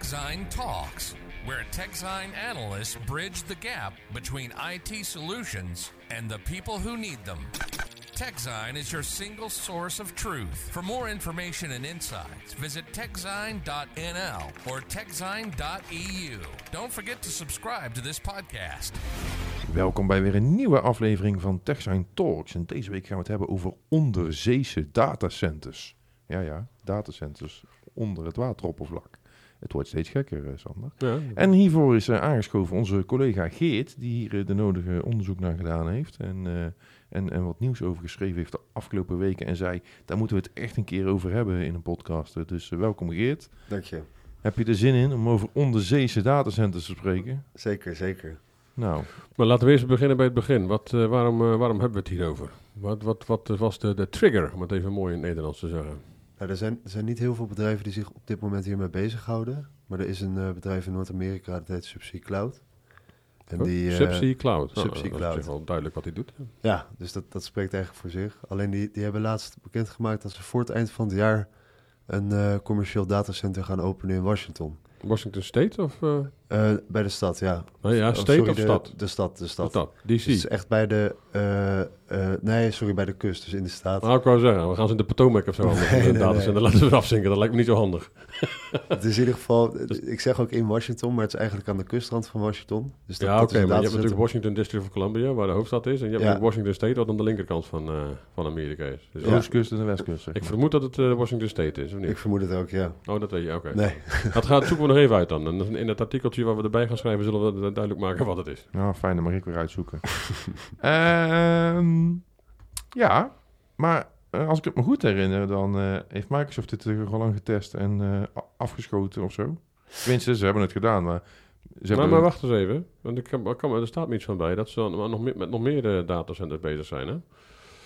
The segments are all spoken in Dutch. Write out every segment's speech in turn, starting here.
TechZine Talks, where TechZine analysts bridge the gap between IT solutions and the people who need them. TechZine is your single source of truth. For more information and insights, visit techzine.nl or techzine.eu. Don't forget to subscribe to this podcast. Welkom bij weer een nieuwe aflevering van TechSign Talks. En deze week gaan we het hebben over onderzeese datacenters. Ja, ja, datacenters onder het wateroppervlak. Het wordt steeds gekker, eh, Sander. Ja, En hiervoor is eh, aangeschoven onze collega Geert, die hier eh, de nodige onderzoek naar gedaan heeft. En, eh, en, en wat nieuws over geschreven heeft de afgelopen weken. En zei, daar moeten we het echt een keer over hebben in een podcast. Dus welkom Geert. Dank je. Heb je er zin in om over onderzeese datacenters te spreken? Zeker, zeker. Nou, maar laten we eerst beginnen bij het begin. Wat, eh, waarom, waarom hebben we het hier over? Wat, wat, wat was de, de trigger, om het even mooi in het Nederlands te zeggen? Nou, er, zijn, er zijn niet heel veel bedrijven die zich op dit moment hiermee bezighouden. Maar er is een eh, bedrijf in Noord-Amerika, dat heet Subsea Cloud. En Oh, die, eh, Subsea Cloud. Nou, Subsea dat Cloud. is wel duidelijk wat hij doet. Ja, dus dat, dat spreekt eigenlijk voor zich. Alleen die, die hebben laatst bekendgemaakt dat ze voor het eind van het jaar een eh, commercieel datacenter gaan openen in Washington. Washington State of... eh bij de stad, ja. nou ja, Oh, State sorry, of de, stad? De stad, de stad. Stad, DC. Dus het is echt bij de... eh, eh, nee, sorry, bij de kust, dus in de staat. Nou, ik wou zeggen, we gaan ze in de Potomac of zo. Nee, Nee, nee, nee, nee. datacenter laten we afzinken. Dat lijkt me niet zo handig. Het is in ieder geval, ik zeg ook in Washington, maar het is eigenlijk aan de kustrand van Washington. Dus dat, ja, dat oké, maar je hebt natuurlijk Washington District of Columbia, waar de hoofdstad is. En je hebt Ja. Washington State, wat aan de linkerkant van, eh, van Amerika is. Dus de Ja. oostkust en de westkust. zeg Ik vermoed dat het Washington State is, of niet? Ik vermoed het ook, ja. Oh, dat weet je, oké. Nee, Dat gaat, zoeken we nog even uit dan. En in het artikeltje waar we erbij gaan schrijven, zullen we duidelijk maken wat het is. Nou, fijn, dan mag ik weer uitzoeken. Ehm, ja, maar eh, als ik het me goed herinner, dan eh, heeft Microsoft dit uh, al lang getest en eh, afgeschoten of zo. Tenminste, ze hebben het gedaan, maar ze Maar, hebben... maar wacht eens even, want ik kan, er staat me iets van bij dat ze dan nog meer, met nog meer eh, datacenters bezig zijn. Hè?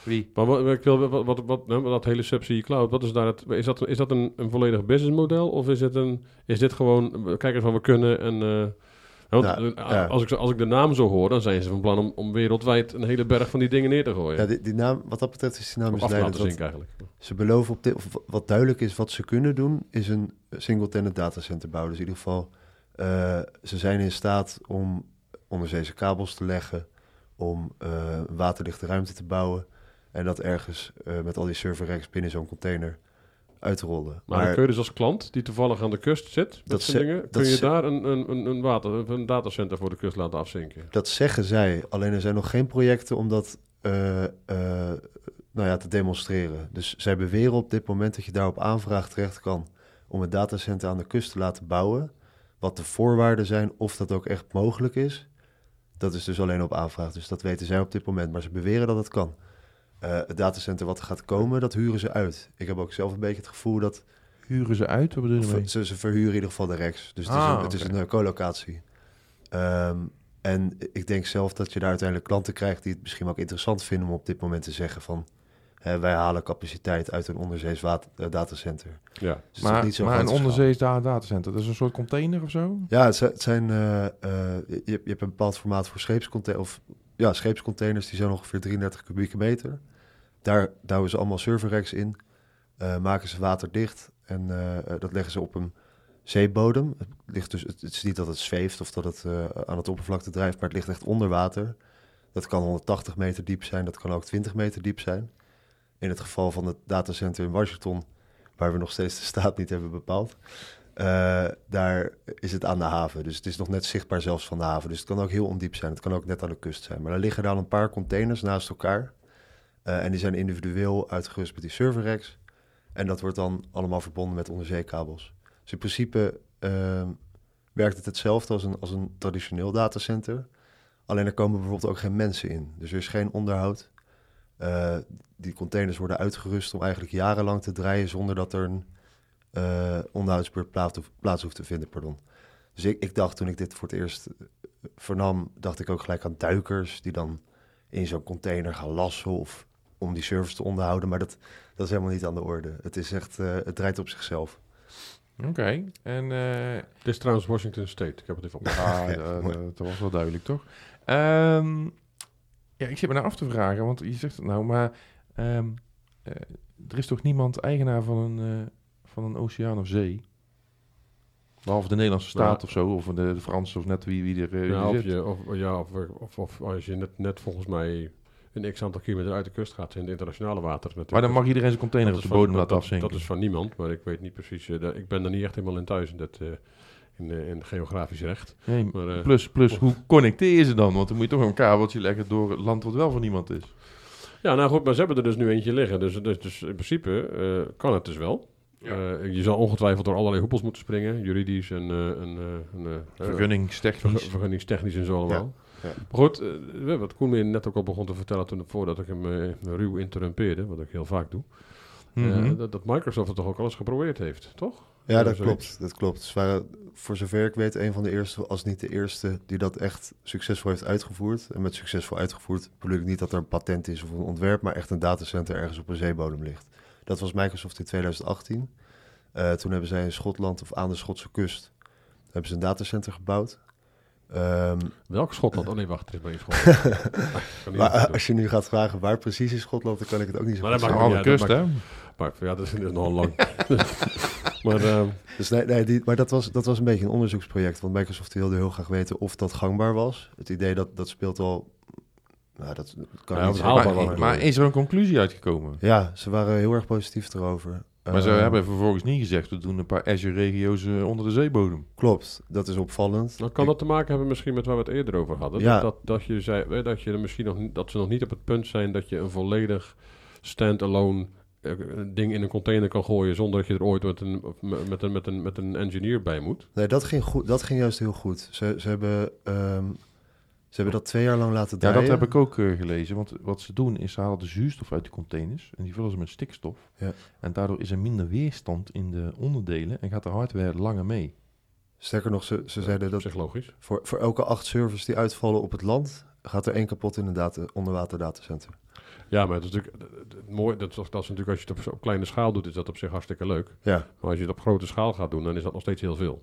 Wie? Maar wat, ik wil, wat, wat, wat, nou, dat hele Subsea Cloud, wat is, daar het, is dat, is dat een, een volledig businessmodel of is, het een, is dit gewoon, we kijken eens wat we kunnen en... eh, want, Ja, eh. Als, ik, als ik de naam zo hoor, dan zijn ze van plan om, om wereldwijd een hele berg van die dingen neer te gooien. ja, die, die naam, wat dat betreft is die naam of is af te laten leidend. zinken Want eigenlijk. ze beloven op dit, of wat duidelijk is wat ze kunnen doen, is een single-tenant datacenter bouwen. Dus in ieder geval, eh, ze zijn in staat om onderzeese kabels te leggen, om een waterdichte ruimte te bouwen en dat ergens eh, met al die server racks binnen zo'n container uit te rollen. Maar, dan kun je dus als klant, die toevallig aan de kust zit, met Dat zijn dingen, kun je daar een, een, een, een, water, een datacenter voor de kust laten afzinken. Dat zeggen zij, alleen er zijn nog geen projecten om dat eh, eh, nou ja, te demonstreren. Dus zij beweren op dit moment dat je daar op aanvraag terecht kan om een datacenter aan de kust te laten bouwen. Wat de voorwaarden zijn, of dat ook echt mogelijk is, dat is dus alleen op aanvraag. Dus dat weten zij op dit moment, maar ze beweren dat het kan. Eh, het datacenter wat er gaat komen, dat huren ze uit. Ik heb ook zelf een beetje het gevoel dat Huren ze uit? Wat bedoel je ze, ze verhuren in ieder geval de Rex. Dus het is Ah, een, het is een eh, colocatie. Ehm, en ik denk zelf dat je daar uiteindelijk klanten krijgt die het misschien ook interessant vinden om op dit moment te zeggen van hè, wij halen capaciteit uit een onderzees water, eh, datacenter. Dus Ja. is maar niet zo maar een onderzees da- datacenter, dat is een soort container of zo? Ja, het zijn, het zijn eh, eh, je, je hebt een bepaald formaat voor scheepscontainers of ja, scheepscontainers die zijn ongeveer 33 kubieke meter. Daar douwen ze allemaal server racks in, eh, maken ze waterdicht en eh, eh, dat leggen ze op een zeebodem. Het, ligt dus, het, is niet dat het zweeft of dat het aan het oppervlakte drijft, maar het ligt echt onder water. Dat kan 180 meter diep zijn, dat kan ook 20 meter diep zijn. In het geval van het datacenter in Washington, waar we nog steeds de staat niet hebben bepaald, eh, daar is het aan de haven. Dus het is nog net zichtbaar zelfs van de haven. Dus het kan ook heel ondiep zijn. Het kan ook net aan de kust zijn. Maar er liggen daar een paar containers naast elkaar. Eh, en die zijn individueel uitgerust met die server racks. En dat wordt dan allemaal verbonden met onderzeekabels. Dus in principe ehm, werkt het hetzelfde als een, als een traditioneel datacenter. Alleen er komen bijvoorbeeld ook geen mensen in. Dus er is geen onderhoud. Eh, die containers worden uitgerust om eigenlijk jarenlang te draaien zonder dat er een eh onderhoudsbeurt plaats, hoeft- plaats hoeft te vinden. Pardon. Dus ik, ik dacht toen ik dit voor het eerst eh, vernam, dacht ik ook gelijk aan duikers die dan in zo'n container gaan lassen of om die servers te onderhouden. Maar dat, dat is helemaal niet aan de orde. Het is echt, eh, het draait op zichzelf. Oké, en... eh, Dit is trouwens Washington State. Ik heb het even op. Ja, Ja, dat, was wel duidelijk, toch? Ehm, ja, ik zit me nou af te vragen, want je zegt het nou, maar ehm, eh, er is toch niemand eigenaar van een, eh, van een oceaan of zee? Behalve de Nederlandse staat Ja. of zo, of de, de Franse of net wie, wie er, wie Ja, of, zit. je, of, ja, of, of, of als je net, net volgens mij een x aantal kilometer uit de kust gaat in het internationale water. Natuurlijk. Maar dan mag iedereen zijn container Dat op de van- bodem laten afzinken. Dat is van niemand, maar ik weet niet precies. eh, ik ben er niet echt helemaal in thuis in, dat, eh, in, in geografisch recht. Nee, Maar, plus, plus hoe connecteer je ze dan? Want dan moet je toch een kabeltje leggen door het land wat wel van niemand is. Ja, nou goed, maar ze hebben er dus nu eentje liggen. Dus, dus, dus in principe kan het dus wel. Ja. Eh, je zal ongetwijfeld door allerlei hoepels moeten springen, juridisch en, eh, en, eh, en, eh, Vergunningstechnisch. vergu- vergunningstechnisch en zo allemaal. Ja. Maar goed, wat Koen me net ook al begon te vertellen toen, voordat ik hem ruw interrumpeerde, wat ik heel vaak doe, eh, Mhm. dat, dat Microsoft het toch ook al eens geprobeerd heeft, toch? Ja, dat zoiets. klopt. Dat klopt. Ze waren, voor zover ik weet, een van de eerste, als niet de eerste, die dat echt succesvol heeft uitgevoerd. En met succesvol uitgevoerd bedoel ik niet dat er een patent is of een ontwerp, maar echt een datacenter ergens op een zeebodem ligt. Dat was Microsoft in 2018. Eh, toen hebben zij in Schotland of aan de Schotse kust hebben ze een datacenter gebouwd. Ehm, Welk Schotland? Oh nee, wacht, het is maar in Schotland. Maar eh, als je nu gaat vragen waar precies in Schotland, dan kan ik het ook niet zo Maar dat Aan maakt de niet uit, kust, hè? Maar ja, dat is, dat is nogal lang. maar ehm, Dus nee, nee die, maar dat was, dat was een beetje een onderzoeksproject. Want Microsoft wilde heel graag weten of dat gangbaar was. Het idee dat dat speelt al. Nou, dat kan Ja, niet haalbaar Maar, maar is er een conclusie uitgekomen? Ja, ze waren heel erg positief erover. Maar ze Eh, hebben vervolgens niet gezegd, we doen een paar Azure-regio's eh, onder de zeebodem. Klopt, dat is opvallend. dan kan dat te maken hebben misschien met waar we het eerder over hadden. Ja. Dat, dat, dat, je zei, eh, dat, je er misschien nog, niet- dat ze nog niet op het punt zijn dat je een volledig stand-alone eh, ding in een container kan gooien zonder dat je er ooit met een, met een, met een, met een engineer bij moet. Nee, dat ging, goed, dat ging juist heel goed. Ze, ze, hebben, ehm, ze hebben dat twee jaar lang laten Ja, draaien. dat heb ik ook eh, gelezen. Want wat ze doen is, ze halen de zuurstof uit de containers en die vullen ze met stikstof. Ja. En daardoor is er minder weerstand in de onderdelen en gaat de hardware langer mee. Sterker nog, ze, ze zeiden Dat dat logisch. voor, voor elke acht servers die uitvallen op het land... gaat er één kapot in een data, onderwater datacenter. Ja, maar het is natuurlijk dat, is, dat is natuurlijk als je het op, op kleine schaal doet, is dat op zich hartstikke leuk. Ja, Maar als je het op grote schaal gaat doen, dan is dat nog steeds heel veel.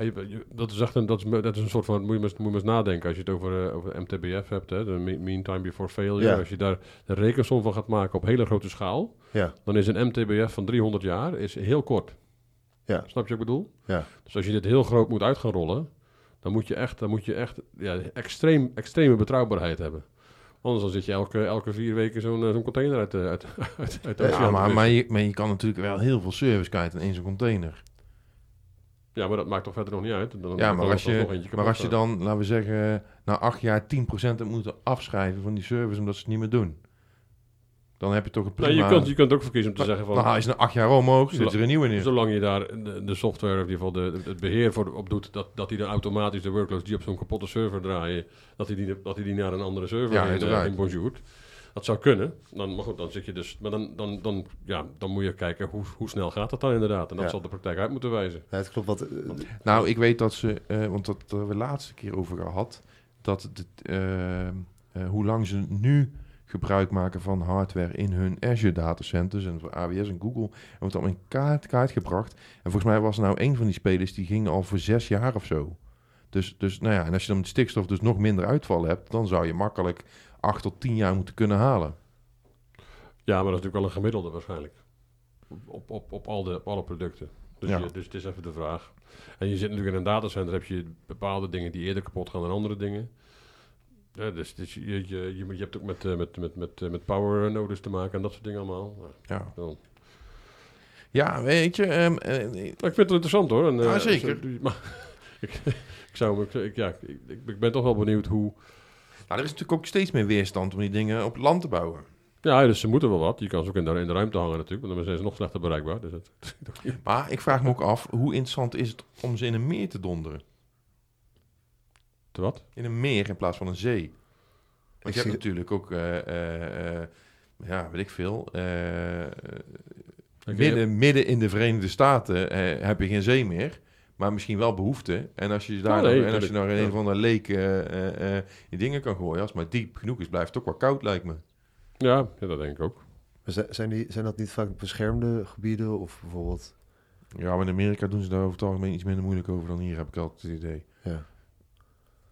Je- Dat is echt een, dat is, dat is een soort van, moet je, maar eens- moet je maar eens nadenken. Als je het over, eh, over MTBF hebt, hè, de me- mean time before failure. Ja. Als je daar de rekensom van gaat maken op hele grote schaal, ja, dan is een MTBF van 300 jaar is heel kort. Ja. Snap je wat ik bedoel? ja. Dus als je dit heel groot moet uit gaan rollen, dan moet je echt, dan moet je echt ja, extreem, extreme betrouwbaarheid hebben. Anders dan zit je elke, elke vier weken zo'n eh, zo'n container uit, de- uit, uit, uit de Ja, maar, maar, je, maar je kan natuurlijk wel heel veel service kwijt in één zo'n container. Ja, maar dat maakt toch verder nog niet uit. Dan, Ja, maar als je, maar als je dan, laten we zeggen, na acht jaar 10% hebt moeten afschrijven van die service omdat ze het niet meer doen. Dan heb je toch een Nou, prima... je, kunt, je kunt ook verkiezen om te zeggen van... Je ze na acht jaar omhoog, zit er een nieuwe in. Zolang je daar de, de software, in ieder geval de, het beheer voor op doet, dat, dat hij dan automatisch de workloads die op zo'n kapotte server draaien, dat hij die, dat hij die naar een andere server Ja, eh, uiteraard. heen bonjourt. Dat zou kunnen. Dan, maar goed, dan zit je dus. Maar dan, dan, dan, ja, dan moet je kijken hoe, hoe snel gaat dat dan inderdaad. En dat Ja. zal de praktijk uit moeten wijzen. Ja, het klopt. Wat, eh, Nou, ik weet dat ze, eh, want dat hebben we de laatste keer over gehad, dat het, eh, eh, hoe lang ze nu gebruik maken van hardware in hun Azure datacenters en voor AWS en Google, en wordt allemaal in kaart, kaart gebracht. En volgens mij was er nou een van die spelers die ging al voor zes jaar of zo. Dus, dus nou ja, en als je dan met stikstof dus nog minder uitvallen hebt, dan zou je makkelijk acht tot tien jaar moeten kunnen halen. Ja, maar dat is natuurlijk wel een gemiddelde waarschijnlijk. Op, op, op, al de, op alle producten. Dus, Ja. je, dus het is even de vraag. En je zit natuurlijk in een datacenter, heb je bepaalde dingen die eerder kapot gaan dan andere dingen. Ja, dus dus je, je, je, je hebt ook met, eh, met, met, met, eh, met power nodes te maken en dat soort dingen allemaal. Ja, dan- ja weet je, ehm, eh, ik vind het interessant hoor. En, Ja, zeker. zo- maar, ik, ik, zou, ik, ik- ja, ik, ik ben toch wel benieuwd hoe... nou, er is natuurlijk ook steeds meer weerstand om die dingen op het land te bouwen. Ja, dus ze moeten wel wat. Je kan ze ook in de, in de ruimte hangen natuurlijk, want dan zijn ze nog slechter bereikbaar. Dus het, Maar ik vraag me ook af, hoe interessant is het om ze in een meer te donderen? te wat? In een meer in plaats van een zee. Want je zie- hebt natuurlijk ook, eh, eh, eh, ja, weet ik veel, midden, midden in de Verenigde Staten eh, heb je geen zee meer. Maar misschien wel behoefte. En als je daar en als je naar een Ja. van de leek eh, eh, eh, die dingen kan gooien, als het maar diep genoeg is, blijft het ook wel koud, lijkt me. Ja, ja, dat denk ik ook. maar zijn, die, zijn dat niet vaak beschermde gebieden? Of bijvoorbeeld... Ja, maar in Amerika doen ze daar over het algemeen iets minder moeilijk over dan hier, heb ik altijd het idee. Ja.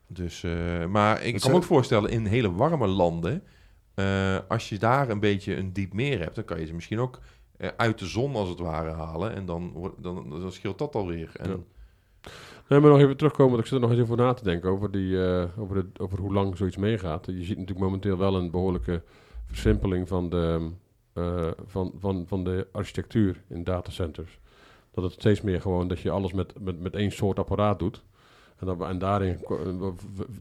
Dus, eh, maar ik Dat kan me ook voorstellen, in hele warme landen, eh, als je daar een beetje een diep meer hebt, dan kan je ze misschien ook eh, uit de zon als het ware halen. En dan, wordt- dan, dan scheelt dat alweer. En, Ja. Nee, maar nog even terugkomen, want ik zit er nog eens over na te denken over, die, eh, over, de, over hoe lang zoiets meegaat. Je ziet natuurlijk momenteel wel een behoorlijke versimpeling van de, eh, van, van, van de architectuur in datacenters. Dat het steeds meer gewoon dat je alles met, met, met één soort apparaat doet. En, we- en daarin,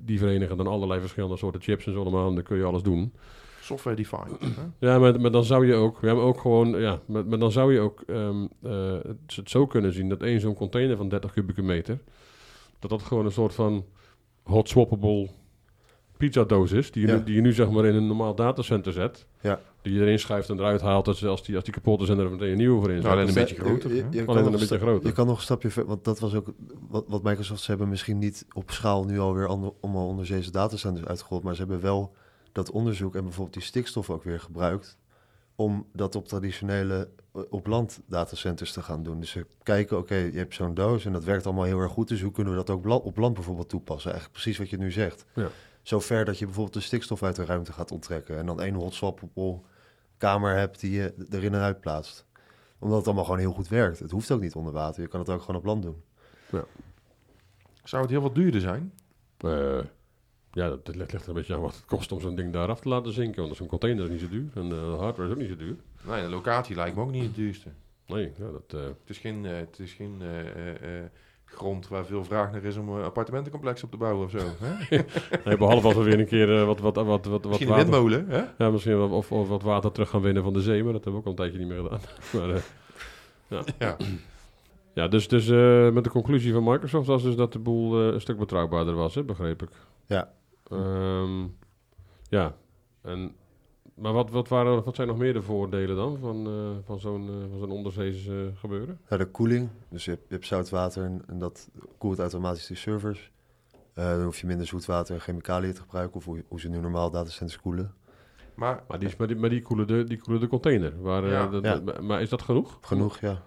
die verenigen dan allerlei verschillende soorten chips en zo allemaal. En dan kun je alles doen. Software defined. hè? Ja, maar, maar dan zou je ook, ja, maar ook gewoon, ja, maar, maar dan zou je ook ehm, eh, het, het zo kunnen zien dat één zo'n container van 30 kubieke meter, dat dat gewoon een soort van hot swappable pizzadoos is, die je, Ja. nu, die je nu zeg maar in een normaal datacenter zet. Ja. Die je erin schuift en eruit haalt, dat ze- als die, als die kapot is en er meteen een nieuwe voor in Nou, zet. alleen een Dus- beetje groter, Je, hè? je, je Alleen kan een nog beetje groter. Je kan nog een stapje verder, want dat was ook wat, wat Microsoft, ze hebben misschien niet op schaal nu alweer ander, allemaal onderzeese datacenters uitgerold, maar ze hebben wel dat onderzoek en bijvoorbeeld die stikstof ook weer gebruikt om dat op traditionele eh, op land datacenters te gaan doen. Dus ze kijken, oké, je hebt zo'n doos en dat werkt allemaal heel erg goed, dus hoe kunnen we dat ook op land bijvoorbeeld toepassen? Eigenlijk precies wat je nu zegt. Ja. Zover dat je bijvoorbeeld de stikstof uit de ruimte gaat onttrekken en dan één hot swappable kamer hebt die je erin en uit plaatst. Omdat het allemaal gewoon heel goed werkt. Het hoeft ook niet onder water. Je kan het ook gewoon op land doen. Zou het heel wat duurder zijn? Eh, ja, dat, dat ligt er een beetje aan wat het kost om zo'n ding daar af te laten zinken. Want zo'n container is niet zo duur en eh, de hardware is ook niet zo duur. Nee, de locatie lijkt me ook niet het duurste. Nee, ja, dat... eh, Het is geen, eh, het is geen eh, eh, eh, grond waar veel vraag naar is om een appartementencomplex op te bouwen of zo. Hè? nee, behalve als we weer een keer wat, wat, wat, wat, wat Misschien water... windmolen, hè? Ja, misschien wel, of, of wat water terug gaan winnen van de zee, maar dat hebben we ook al een tijdje niet meer gedaan. maar, eh, Ja. ja, dus, dus eh, met de conclusie van Microsoft was dus dat de boel een stuk betrouwbaarder was, hè, begreep ik. Ja. Ehm, ja, en, maar wat, wat, waren, wat zijn nog meer de voordelen dan van, eh, van zo'n eh, van zo'n onderzeese eh, gebeuren? Ja, de koeling. Dus je hebt, je hebt zout water en, en dat koelt automatisch die servers. Eh, dan hoef je minder zoetwater en chemicaliën te gebruiken. Of hoe, hoe ze nu normaal datacenters koelen. Maar, Maar die, maar die, maar die, koelen, de, die koelen de container. Waar, eh, Ja. dat- Ja. dat- maar is dat genoeg? Genoeg, ja.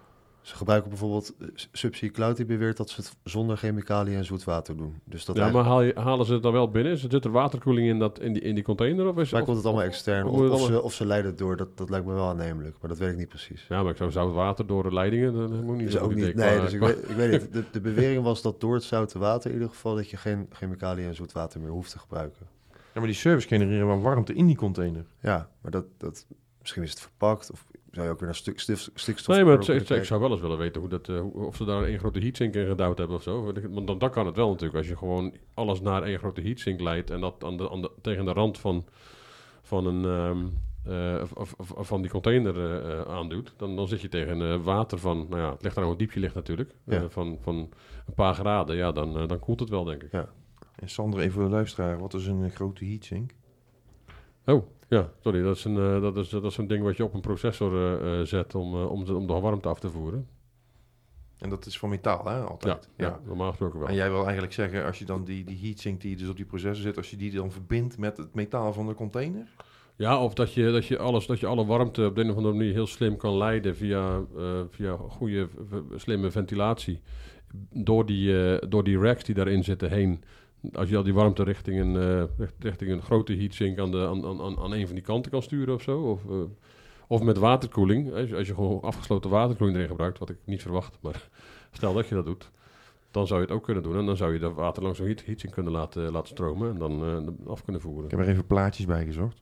Ze gebruiken bijvoorbeeld eh, Subsea Cloud die beweert dat ze het zonder chemicaliën en zoetwater doen. Dus dat ja, eigenlijk- maar haal je, halen ze het dan wel binnen? Zit er waterkoeling in, dat, in, die, in die container? Of is, maar of- komt het allemaal extern. of Of, moet het of, allemaal- ze, of ze leiden het door, dat, dat lijkt me wel aannemelijk. Maar dat weet ik niet precies. Ja, maar ik zou zout water door de leidingen, dat moet niet Dus zo ook niet, nee, qua- dus ik weet, ik weet niet. De, de bewering was dat door het zoute water in ieder geval... dat je geen chemicaliën en zoetwater meer hoeft te gebruiken. ja, maar die servers genereren wel warmte in die container. Ja, maar dat, dat, misschien is het verpakt of zou je ook weer naar stuk, stif, stikstof... Nee, maar het- ik, zou wel eens willen weten hoe dat, eh, hoe- of ze daar één grote heatsink in gedouwd hebben of zo. Want dan, dan kan het wel natuurlijk. Als je gewoon alles naar één grote heatsink leidt en dat aan de, aan de, tegen de rand van, van, een, ehm, eh, of, of- of- van die container eh, eh, aandoet, dan, dan zit je tegen eh, water van, nou ja, het ligt aan hoe diep je ligt natuurlijk, Ja. eh, van, van een paar graden. Ja, dan, eh, dan koelt het wel, denk ik. En Sander, even voor de luisteraar, wat is een eh, grote heatsink? Oh, ja, sorry. Dat is, een, eh, dat is, dat is zo'n ding wat je op een processor eh, eh, zet om, om, de, om de warmte af te voeren. En dat is van metaal, hè, Ja, altijd. ja. normaal gesproken wel. En jij wil eigenlijk zeggen, als je dan die, die heatsink die dus op die processor zit, als je die dan verbindt met het metaal van de container? Ja, of dat je, dat je alles, dat je alle warmte op de een of andere manier heel slim kan leiden via, via goede, slimme ventilatie. Door die, door die racks die daarin zitten heen. Als je al die warmte richting een, eh, richt- richting een grote heatsink aan, de, aan, aan, aan- een van die kanten kan sturen of zo. Of, eh, of met waterkoeling. Als je, als je gewoon afgesloten waterkoeling erin gebruikt, wat ik niet verwacht. Maar stel dat je dat doet. Dan zou je het ook kunnen doen. En dan zou je dat water langs zo'n heat, heatsink kunnen laten, laten stromen. En dan eh, af kunnen voeren. Ik heb er even plaatjes bij gezocht.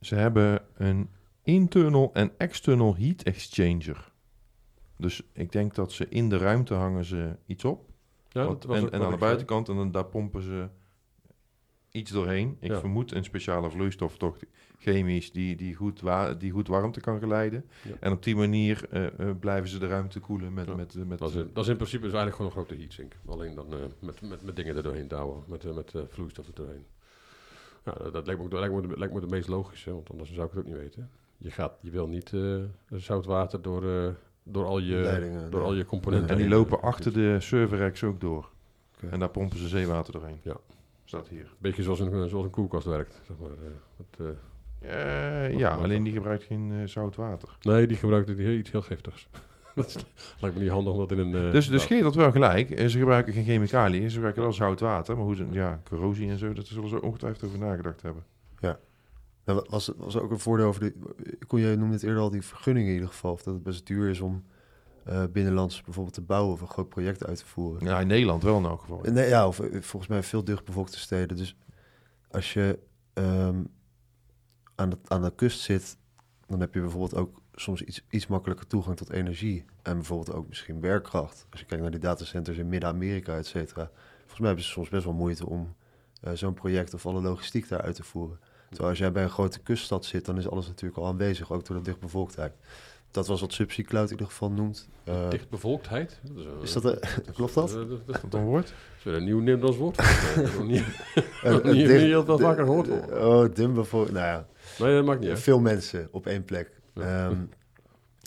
Ze hebben een internal en external heat exchanger. Dus ik denk dat ze in de ruimte hangen ze iets op. Ja, Want- dat was en, aan de buitenkant en dan, daar pompen ze iets doorheen. Ik Ja. vermoed een speciale vloeistof, toch chemisch, die, die, goed, wa- die goed warmte kan geleiden. Ja. En op die manier eh, eh, blijven ze de ruimte koelen met... Ja. met, met, Dat is, in, dat is in principe dus eigenlijk gewoon een grote heatsink. Alleen dan eh, met, met, met dingen er doorheen douwen. Met, eh, met eh, vloeistof er doorheen. Ja, dat, dat lijkt, me, ook- dat lijkt, me, lijkt me de meest logische, want anders zou ik het ook niet weten. Je, gaat, je wil niet eh, zout water door, eh, door, al je, Leidingen, door nee. al je componenten en die heen. lopen achter de server racks ook door. Oké. En daar pompen ze zeewater doorheen. Ja. Staat hier. Beetje zoals een, zoals een koelkast werkt. Zeg maar. eh, met, eh, Eh, ja, alleen die gebruikt geen zout water. nee, die gebruikt die- iets heel giftigs. dat is- lijkt me niet handig om dat in een... Dus, dus Geert had wel gelijk. Ze gebruiken geen chemicaliën, ze gebruiken wel zout water. Maar hoe ze, ja, corrosie en zo, dat zullen ze ongetwijfeld over nagedacht hebben. Ja. Wa- was, was ook een voordeel over de... Kon je noemde het eerder al die vergunningen in ieder geval. Of dat het best duur is om eh, binnenlands bijvoorbeeld te bouwen of een groot project uit te voeren. Ja, in Nederland wel in elk geval. Nee, ja, of eh, volgens mij veel dichtbevolkte steden. Dus als je ehm, aan, de, aan de kust zit, dan heb je bijvoorbeeld ook soms iets, iets makkelijker toegang tot energie. En bijvoorbeeld ook misschien werkkracht. Als je kijkt naar die datacenters in Midden-Amerika, et cetera. Volgens mij hebben ze soms best wel moeite om eh, zo'n project of alle logistiek daar uit te voeren. Terwijl als jij bij een grote kuststad zit, dan is alles natuurlijk al aanwezig, ook door de dichtbevolktheid. Dat was wat SubSea-Cloud in ieder geval noemt. Eh, Dichtbevolktheid? Dat is, dat, klopt dat? Dat, dat, Is dat een woord? is weer een nieuw Nederlands woord. Eh, nog niet, Eh, nog niet, dicht- di- vaker gehoord. hoor. Oh, dimbevolkt. Nou ja, Nee, dat maakt niet uit. veel mensen op één plek. Ja. Ehm,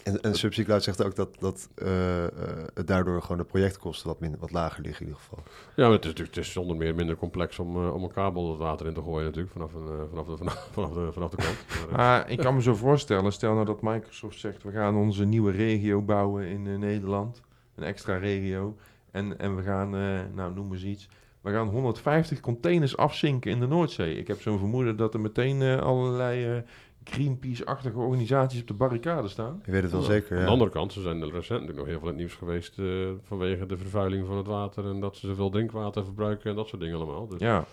en en SubSea Cloud zegt ook dat, dat eh, eh, het daardoor gewoon de projectkosten wat, minder, wat lager liggen in ieder geval. Ja, maar het is natuurlijk het is zonder meer minder complex om, eh, om een kabel het water in te gooien natuurlijk, vanaf, een, vanaf, de, vanaf, vanaf, de, vanaf de kant. Maar, ik kan me zo voorstellen, stel nou dat Microsoft zegt... we gaan onze nieuwe regio bouwen in Nederland. Een extra regio. En, en we gaan, eh, nou noem eens iets... We gaan 150 containers afzinken in de Noordzee. Ik heb zo'n vermoeden dat er meteen eh, allerlei eh, Greenpeace-achtige organisaties op de barricade staan. Ik weet het wel Ja. zeker, Aan de andere kant, ze zijn er recent natuurlijk nog heel veel in het nieuws geweest eh, vanwege de vervuiling van het water en dat ze zoveel drinkwater verbruiken en dat soort dingen allemaal. Dus ja,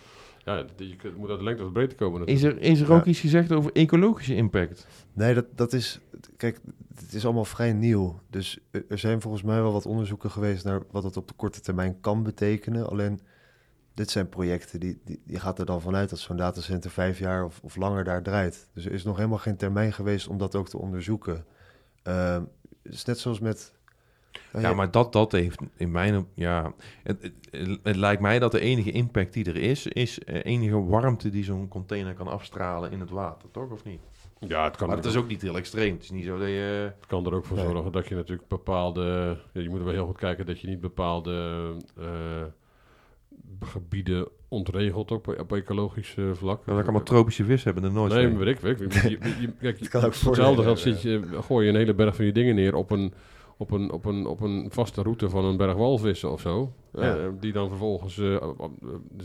Ja. je moet uit de lengte of de breedte komen Is er, is er ook Ja. iets gezegd over ecologische impact? Nee, dat, dat is... Kijk, het is allemaal vrij nieuw. Dus er er zijn volgens mij wel wat onderzoeken geweest... naar wat het op de korte termijn kan betekenen. Alleen, dit zijn projecten, die, die, je gaat er dan vanuit... dat zo'n datacenter vijf jaar of, of langer daar draait. Dus er is nog helemaal geen termijn geweest om dat ook te onderzoeken. Ehm, het is net zoals met... nou Ja, maar dat, dat heeft in mijn... Ja, het, het, het lijkt mij dat de enige impact die er is... is eh, enige warmte die zo'n container kan afstralen in het water, toch? Of niet? Ja, het kan, Maar het is ook niet heel extreem. Het is niet zo dat je... het kan er ook voor Nee. zorgen dat je natuurlijk bepaalde... Ja, je moet er wel heel goed kijken dat je niet bepaalde eh, gebieden ontregelt op, op ecologisch eh, vlak. Dat we allemaal tropische vis hebben de Noordzee. Nee, maar weet ik, weet ik. Je, je, je- kijk, kan ook hetzelfde geld zit je, gooi je een hele berg van die dingen neer op een, op een, op een, op een vaste route van een berg walvissen of zo. Ja. Eh, die dan vervolgens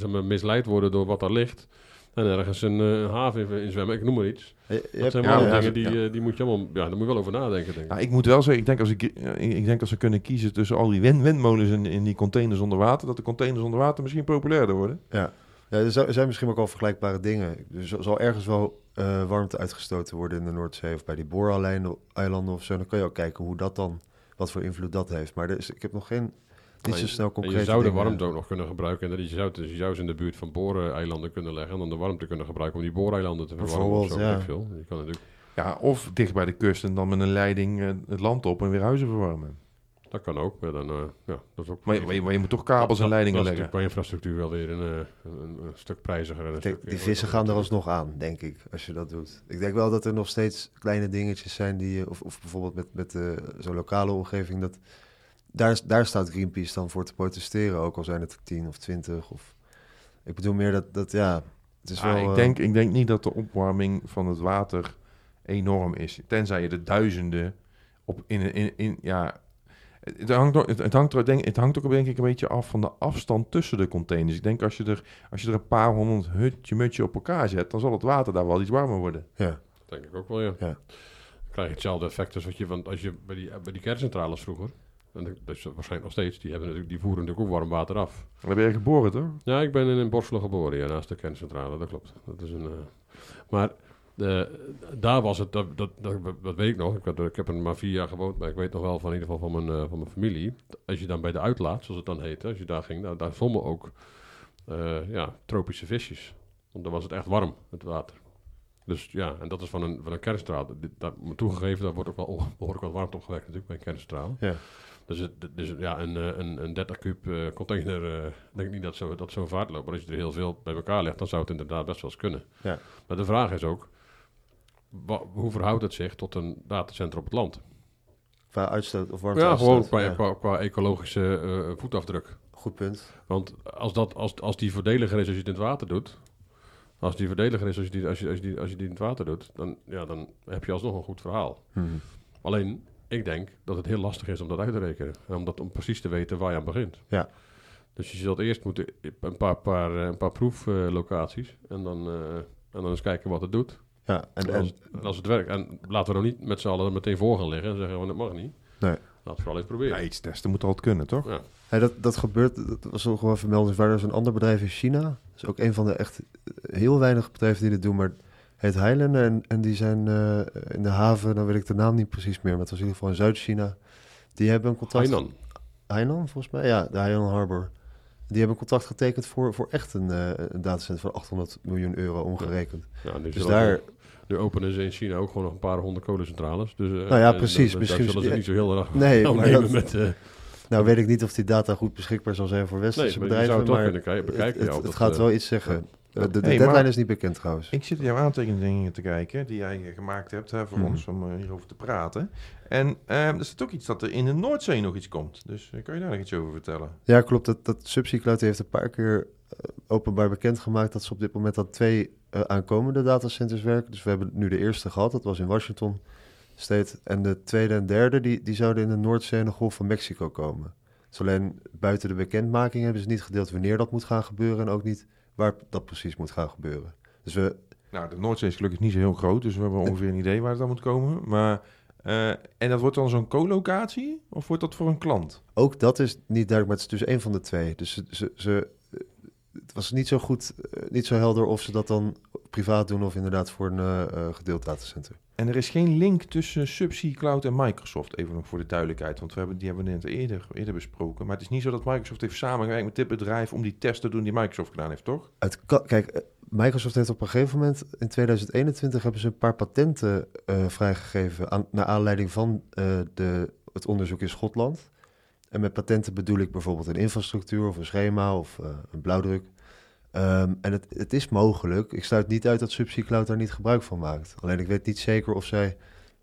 maar, misleid worden door wat daar ligt. En ergens een, eh, haven in, in zwemmen, ik noem maar iets. je- je Dat zijn ja, wel ja, dingen die, ja. eh, die moet je allemaal... Ja, daar moet je wel over nadenken, denk ik. Ja, ik moet wel zeggen, ik denk als, ik, eh, ik denk als we kunnen kiezen tussen al die wind, windmolens in, in die containers onder water, dat de containers onder water misschien populairder worden. Ja, er zijn- er zijn misschien ook al vergelijkbare dingen. Er zal- ergens wel eh, warmte uitgestoten worden in de Noordzee of bij die booreilanden of zo. Dan kan je ook kijken hoe dat dan, wat voor invloed dat heeft. Maar er is, ik heb nog geen, niet zo je- snel concreet. je zou de warmte ook nog kunnen gebruiken. En dat je zou, dus je zou ze in de buurt van booreilanden kunnen leggen. En dan de warmte kunnen gebruiken om die booreilanden te verwarmen. Of zo, ja. veel. Je kan natuurlijk, Ja, of dicht bij de kust en dan met een leiding eh, het land op en weer huizen verwarmen. dat kan ook. Maar, dan, eh, ja, dat is ook Maar, je- maar, je, maar je moet toch kabels en Dat- leidingen dat is leggen. natuurlijk bij infrastructuur wel weer een, eh, een, een stuk prijziger. En een Kijk, stuk, die vissen gaan er alsnog aan, denk ik, als je dat doet. Ik denk wel dat er nog steeds kleine dingetjes zijn die je, of, of bijvoorbeeld met, met eh, zo'n lokale omgeving, dat, daar, daar staat Greenpeace dan voor te protesteren, ook al zijn het er tien of twintig. Of, ik bedoel meer dat, dat ja, het is Ah, wel... ik, eh, denk, ik denk niet dat de opwarming van het water enorm is. Tenzij je de duizenden op in, in, in ja. Het hangt, ook- het, het, hangt er, denk, het hangt ook denk ik een beetje af van de afstand tussen de containers. Ik denk als je er, als je er een paar honderd hutje mutje op elkaar zet, dan zal het water daar wel iets warmer worden. ja. Dat denk ik ook wel, ja. Ja. Dan krijg je hetzelfde effect als wat je, want als je bij die, bij die kerncentrales vroeger, en dat dat is waarschijnlijk nog steeds, die, hebben natuurlijk, die voeren natuurlijk ook warm water af. Dan ben je geboren, toch? Ja, ik ben in Borselen geboren, ja, naast de kerncentrale, dat klopt. Dat is een, eh, maar de, daar was het, dat, dat, dat, dat weet ik nog, ik, ik heb er maar vier jaar gewoond, maar ik weet nog wel van in ieder geval van mijn, eh, van mijn familie. Als je dan bij de uitlaat, zoals het dan heette, als je daar ging, nou, daar zwommen ook eh, ja, tropische visjes. Want dan was het echt warm, het water. Dus ja, en dat is van een, van een. Dit- Dat moet toegegeven, daar wordt ook wel behoorlijk wat warmte opgewekt natuurlijk bij een kerncentrale. Ja. Dus, het, dus ja, een, eh, een, een 30 kub eh, container, eh, denk ik niet dat zo, dat zo'n vaart loopt. Maar als je er heel veel bij elkaar legt, dan zou het inderdaad best wel eens kunnen. Ja. Maar de vraag is ook, hoe verhoudt het zich tot een datacenter op het land? Qua uitstoot of warmte. Ja, gewoon qua, ja. qua, qua ecologische voetafdruk. Goed punt. Want als, dat, als, als die voordeliger is als je het in het water doet, als die voordeliger is als je die, als je, als je die, als je die in het water doet, dan, ja, dan heb je alsnog een goed verhaal. Mhm. Alleen, ik denk dat het heel lastig is om dat uit te rekenen. En om, dat, om precies te weten waar je aan begint. Ja. Dus je zult eerst moeten een paar, paar, eh, een paar proeflocaties en, dan, eh, en dan eens kijken wat het doet. Ja, en, En als, en als het werkt, en laten we er niet met z'n allen meteen voor gaan liggen en zeggen, van dat mag niet. Nee. Laten we vooral eens proberen. Ja, iets testen moet altijd kunnen, toch? Ja. Hey, dat, dat gebeurt, dat was nog wel vermeldenswaardig. Er is een ander bedrijf in China. Dat is ook een van de echt heel weinig bedrijven die dit doen, maar heet Highlander. En, en die zijn eh, in de haven, dan weet ik de naam niet precies meer, maar het was in ieder geval in Zuid-China. Die hebben een contact... Hainan. Hainan, volgens mij? Ja, de Hainan Harbor. Die hebben een contract getekend voor, voor echt een, een datacenter van 800 miljoen euro omgerekend. Ja, Dus daar, nu openen ze in China ook gewoon nog een paar honderd kolencentrales. Dus, eh, Nou ja, precies. Dan, Misschien- zullen ze niet zo heel erg Nee, dat- met... eh, nou weet ik niet of die data goed beschikbaar zal zijn voor westerse nee, maar je zou bedrijven, het toch maar kunnen kijken, bekijken. het, het, het dat, gaat wel iets zeggen. Eh, De, de Hey, deadline is niet bekend trouwens. Ik zit jouw aantekeningen te kijken die jij eh, gemaakt hebt hè, voor Mhm. ons om eh, hierover te praten. En eh, er staat ook iets dat er in de Noordzee nog iets komt. Dus eh, kan je daar nog iets over vertellen? Ja, klopt. Dat, dat Subsea Cloud heeft een paar keer openbaar bekendgemaakt dat ze op dit moment aan twee aankomende datacenters werken. Dus we hebben nu de eerste gehad, dat was in Washington State. En de tweede en derde, die, die zouden in de Noordzee en de Golf van Mexico komen. Dus alleen buiten de bekendmaking hebben ze niet gedeeld wanneer dat moet gaan gebeuren en ook niet waar dat precies moet gaan gebeuren. Dus we, Nou, de Noordzee is gelukkig niet zo heel groot, dus we hebben ongeveer een idee waar het aan moet komen. Maar, eh, en dat wordt dan zo'n co-locatie? Of wordt dat voor een klant? ook dat is niet duidelijk, maar het is dus één van de twee. Dus ze, ze, ze- het was niet zo goed, eh, niet zo helder of ze dat dan privaat doen of inderdaad voor een eh, gedeeld datacenter. En er is geen link tussen Subsea Cloud en Microsoft, even nog voor de duidelijkheid. Want we hebben, die hebben we net eerder, eerder besproken. Maar het is niet zo dat Microsoft heeft samengewerkt met dit bedrijf om die test te doen die Microsoft gedaan heeft, toch? Het kan, kijk, Microsoft heeft op een gegeven moment in 2021 hebben ze een paar patenten vrijgegeven aan, naar aanleiding van de, het onderzoek in Schotland. En met patenten bedoel ik bijvoorbeeld een infrastructuur of een schema of eh, een blauwdruk. Ehm, en het, het is mogelijk. Ik sluit niet uit dat Subsea Cloud daar niet gebruik van maakt. Alleen ik weet niet zeker of zij.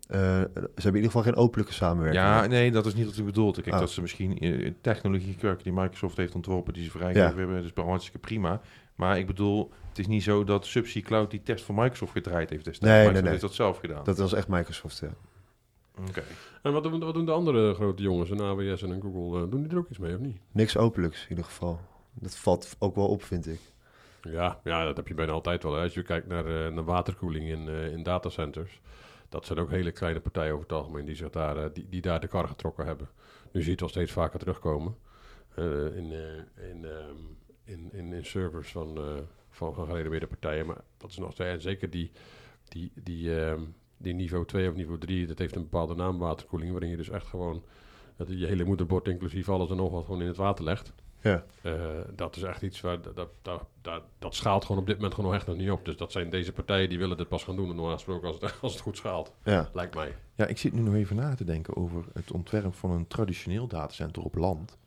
eh, ze hebben in ieder geval geen openlijke samenwerking. Ja, nee, dat is niet wat ik bedoel. Kijk, Ah. dat ze misschien eh, technologie gebruiken die Microsoft heeft ontworpen, die ze vrijgegeven Ja. hebben, dus hartstikke prima. Maar ik bedoel, het is niet zo dat Subsea Cloud die test voor Microsoft gedraaid heeft destijds. Nee, nee, nee. heeft dat zelf gedaan. Dat was echt Microsoft, ja. Oké. En wat doen, wat doen de andere grote jongens, een AWS en een Google? eh, doen die er ook iets mee of niet? Niks openlijks in ieder geval. Dat valt ook wel op, vind ik. Ja, ja, dat heb je bijna altijd wel. hè. Als je kijkt naar, eh, naar waterkoeling in, eh, in datacenters. Dat zijn ook hele kleine partijen over het algemeen die, zich daar, die, die daar de kar getrokken hebben. Nu zie je het wel steeds vaker terugkomen. eh, in, eh, in, ehm, in, in, in servers van, eh, van, partijen. Maar dat is nog steeds, en zeker die, die, die, ehm, die niveau 2 of niveau 3, dat heeft een bepaalde naam waterkoeling. Waarin je dus echt gewoon dat je hele moederbord, inclusief alles en nog wat, gewoon in het water legt. Ja. Eh, dat is echt iets waar dat, dat, dat, dat, schaalt gewoon op dit moment gewoon echt nog niet op. Dus dat zijn deze partijen die willen dit pas gaan doen. En normaal gesproken als het, als het goed schaalt, Ja. lijkt mij. Ja, ik zit nu nog even na te denken over het ontwerp van een traditioneel datacenter op land.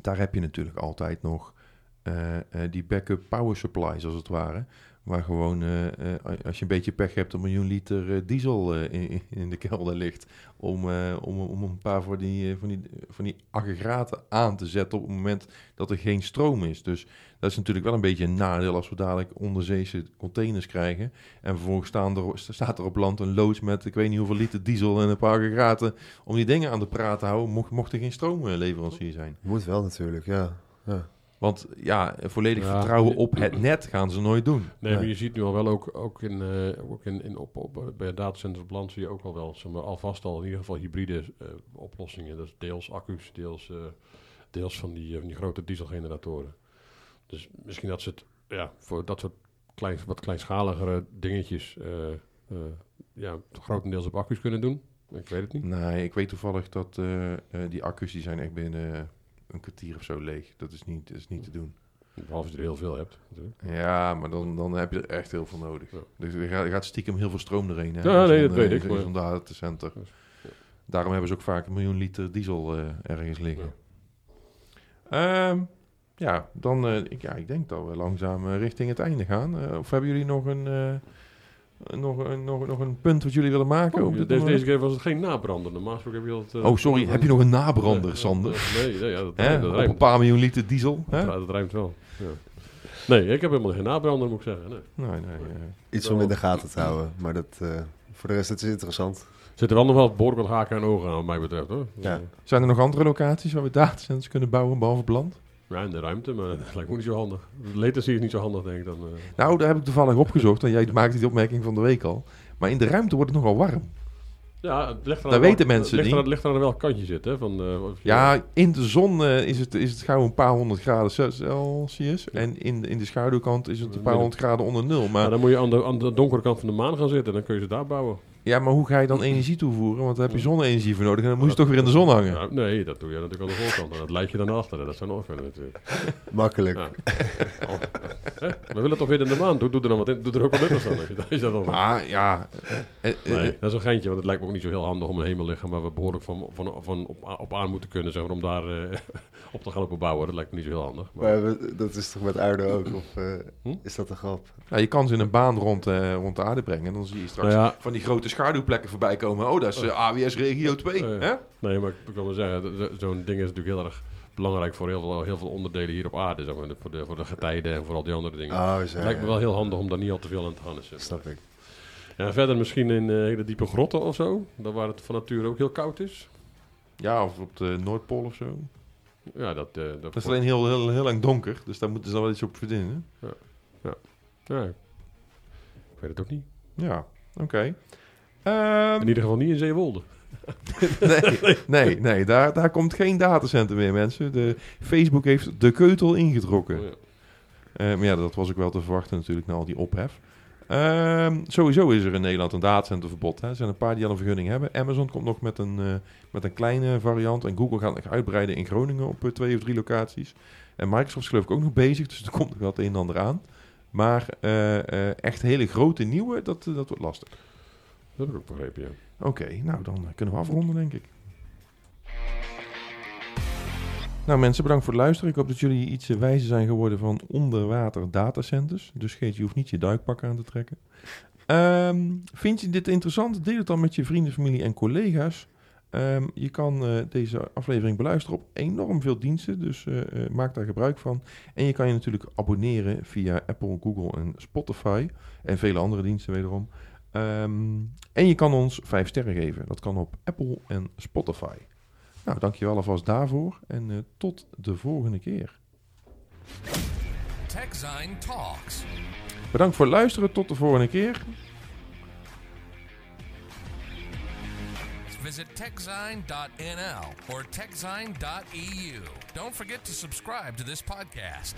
Daar heb je natuurlijk altijd nog eh, eh, die backup power supplies, als het ware. Waar gewoon, eh, eh, als je een beetje pech hebt, een miljoen liter eh, diesel in, in de kelder ligt. Om, om, om een paar van die, van, die, van die aggregaten aan te zetten op het moment dat er geen stroom is. Dus dat is natuurlijk wel een beetje een nadeel als we dadelijk onderzeese containers krijgen. En vervolgens staan er, staat er op land een loods met ik weet niet hoeveel liter diesel en een paar aggregaten om die dingen aan de praat te houden, mocht, er geen stroogleverancier zijn. Moet wel natuurlijk, ja. ja. Want ja, volledig Ja. vertrouwen op het net gaan ze nooit doen. Nee, maar je ziet nu al wel ook, ook, in, eh, ook in, in op, op, bij datacenters op land zie je ook al wel, zeg maar, alvast al in ieder geval hybride eh, oplossingen. Dat is deels accu's, deels, eh, deels van, die, van die grote dieselgeneratoren. Dus misschien dat ze het ja, voor dat soort klein, wat kleinschaligere dingetjes eh, eh, ja, grotendeels op accu's kunnen doen. Ik weet het niet. Nee, ik weet toevallig dat eh, eh, die accu's die zijn echt binnen een kwartier of zo leeg. Dat is niet, dat is niet te doen. Behalve als je er heel veel hebt. natuurlijk. Ja, maar dan, dan heb je er echt heel veel nodig. Ja. Dus er gaat, er gaat stiekem heel veel stroom doorheen. Hè, Ja, nee, dat weet ik, zo'n datacenter. Dus, ja. Daarom hebben ze ook vaak een miljoen liter diesel eh, ergens liggen. Ja, ja dan eh, ik, ja, ik denk dat we langzaam eh, richting het einde gaan. Of hebben jullie nog een, nog, een, nog, nog een punt wat jullie willen maken? Oh, deze, keer was het geen nabrander. Normaal gesproken heb je altijd... Oh, sorry. Heb je nog een nabrander, Nee, Sander? Nee, nee ja, dat, Hè? dat Op een paar miljoen liter diesel? Hè? Dat, dat rijmt wel. Ja. Nee, ik heb helemaal geen nabrander, moet ik zeggen. Nee. Nee, nee. eh. Iets om in de gaten te houden. Maar dat, eh, voor de rest, het is interessant. Zit er wel nog wel behoorlijk wat haken en ogen aan, wat mij betreft. Hoor. Ja. eh, Zijn er nog andere locaties waar we datacenters kunnen bouwen, behalve op land? Ja, in de ruimte, maar dat lijkt me niet zo handig. Latency is niet zo handig, denk ik dan. eh. Nou, daar heb ik toevallig opgezocht. En jij maakte die opmerking van de week al. Maar in de ruimte wordt het nogal warm. Ja, het ligt er Dat weten mensen ligt niet. Het ligt er aan welk kantje zit, hè? Van, eh, Ja, in de zon eh, is, het, is het gauw een paar honderd graden Celsius. En in, in de schaduwkant is het een paar honderd graden onder nul. Maar Maar, dan moet je aan de, aan de donkere kant van de maan gaan zitten. Dan kun je ze daar bouwen. Ja, maar hoe ga je dan energie toevoeren? Want daar heb je zonne-energie voor nodig. En dan moet je toch weer in de zon hangen. Ja, nee, dat doe je natuurlijk aan de voorkant. En dat leid je dan naar achteren. Dat zou nog kunnen natuurlijk. Makkelijk. Ja. Oh. We willen toch weer in de maan. Doe, doe er dan wat in. Doe er ook wat nuttigs aan. Als je, als je dat dan Maar ja, eh, eh, Nee, dat is een geintje, want het lijkt me ook niet zo heel handig om een hemellichaam waar we behoorlijk van, van, van op, op aan moeten kunnen, zeg maar, om daar eh, op te gaan lopen bouwen. Dat lijkt me niet zo heel handig. Maar, Maar we- dat is toch met aarde ook? Of eh, Hm? is dat een grap? nou, je kan ze in een baan rond, eh, rond de aarde brengen. En dan zie je straks Nou ja. van die grote schaduwplekken voorbij komen. Oh, dat is eh, AWS Regio 2. Oh, ja. hè? nee, maar ik, ik wil maar zeggen, zo- zo- zo'n ding is natuurlijk heel erg belangrijk voor heel veel, heel veel onderdelen hier op aarde. Zeg maar, voor, de, voor de getijden en voor al die andere dingen. Oh, zo. het lijkt me wel heel handig om daar niet al te veel aan te gaan. Dus, eh. Snap ik. ja, verder misschien in eh, hele diepe grotten of zo, daar waar het van nature ook heel koud is. Ja, of op de Noordpool of zo. Ja, dat, eh, dat, Dat is alleen heel, heel, heel lang donker. Dus daar moeten ze dan wel iets op verdienen. ja, ik weet het ook niet. Ja, oké. In ieder geval niet in Zeewolde. nee, nee, nee daar, daar komt geen datacenter meer, mensen. De, Facebook heeft de keutel ingetrokken. Oh, ja. Eh, maar ja, dat was ook wel te verwachten natuurlijk na al die ophef. Ehm, sowieso is er in Nederland een datacenterverbod. Hè. Er zijn een paar die al een vergunning hebben. Amazon komt nog met een, eh, met een kleine variant. En Google gaat nog uitbreiden in Groningen op eh, twee of drie locaties. En Microsoft is geloof ik ook nog bezig. Dus er komt nog wel het een en ander aan. Maar echt hele grote nieuwe, dat, dat wordt lastig. Dat heb ik ook begrepen. Oké, nou dan kunnen we afronden, denk ik. Nou mensen, bedankt voor het luisteren. Ik hoop dat jullie iets eh, wijzer zijn geworden van onderwater datacenters. Dus Geet, je hoeft niet je duikpak aan te trekken. Ehm, vind je dit interessant? Deel het dan met je vrienden, familie en collega's. Ehm, je kan eh, deze aflevering beluisteren op enorm veel diensten, dus eh, eh, maak daar gebruik van. En je kan je natuurlijk abonneren via Apple, Google en Spotify en vele andere diensten wederom. Ehm, en je kan ons 5 sterren geven. Dat kan op Apple en Spotify. Nou, dankjewel alvast daarvoor en eh, tot de volgende keer. TechZine Talks. Bedankt voor het luisteren. Tot de volgende keer. Visit techzine.nl or techzine.eu. Don't forget to subscribe to this podcast.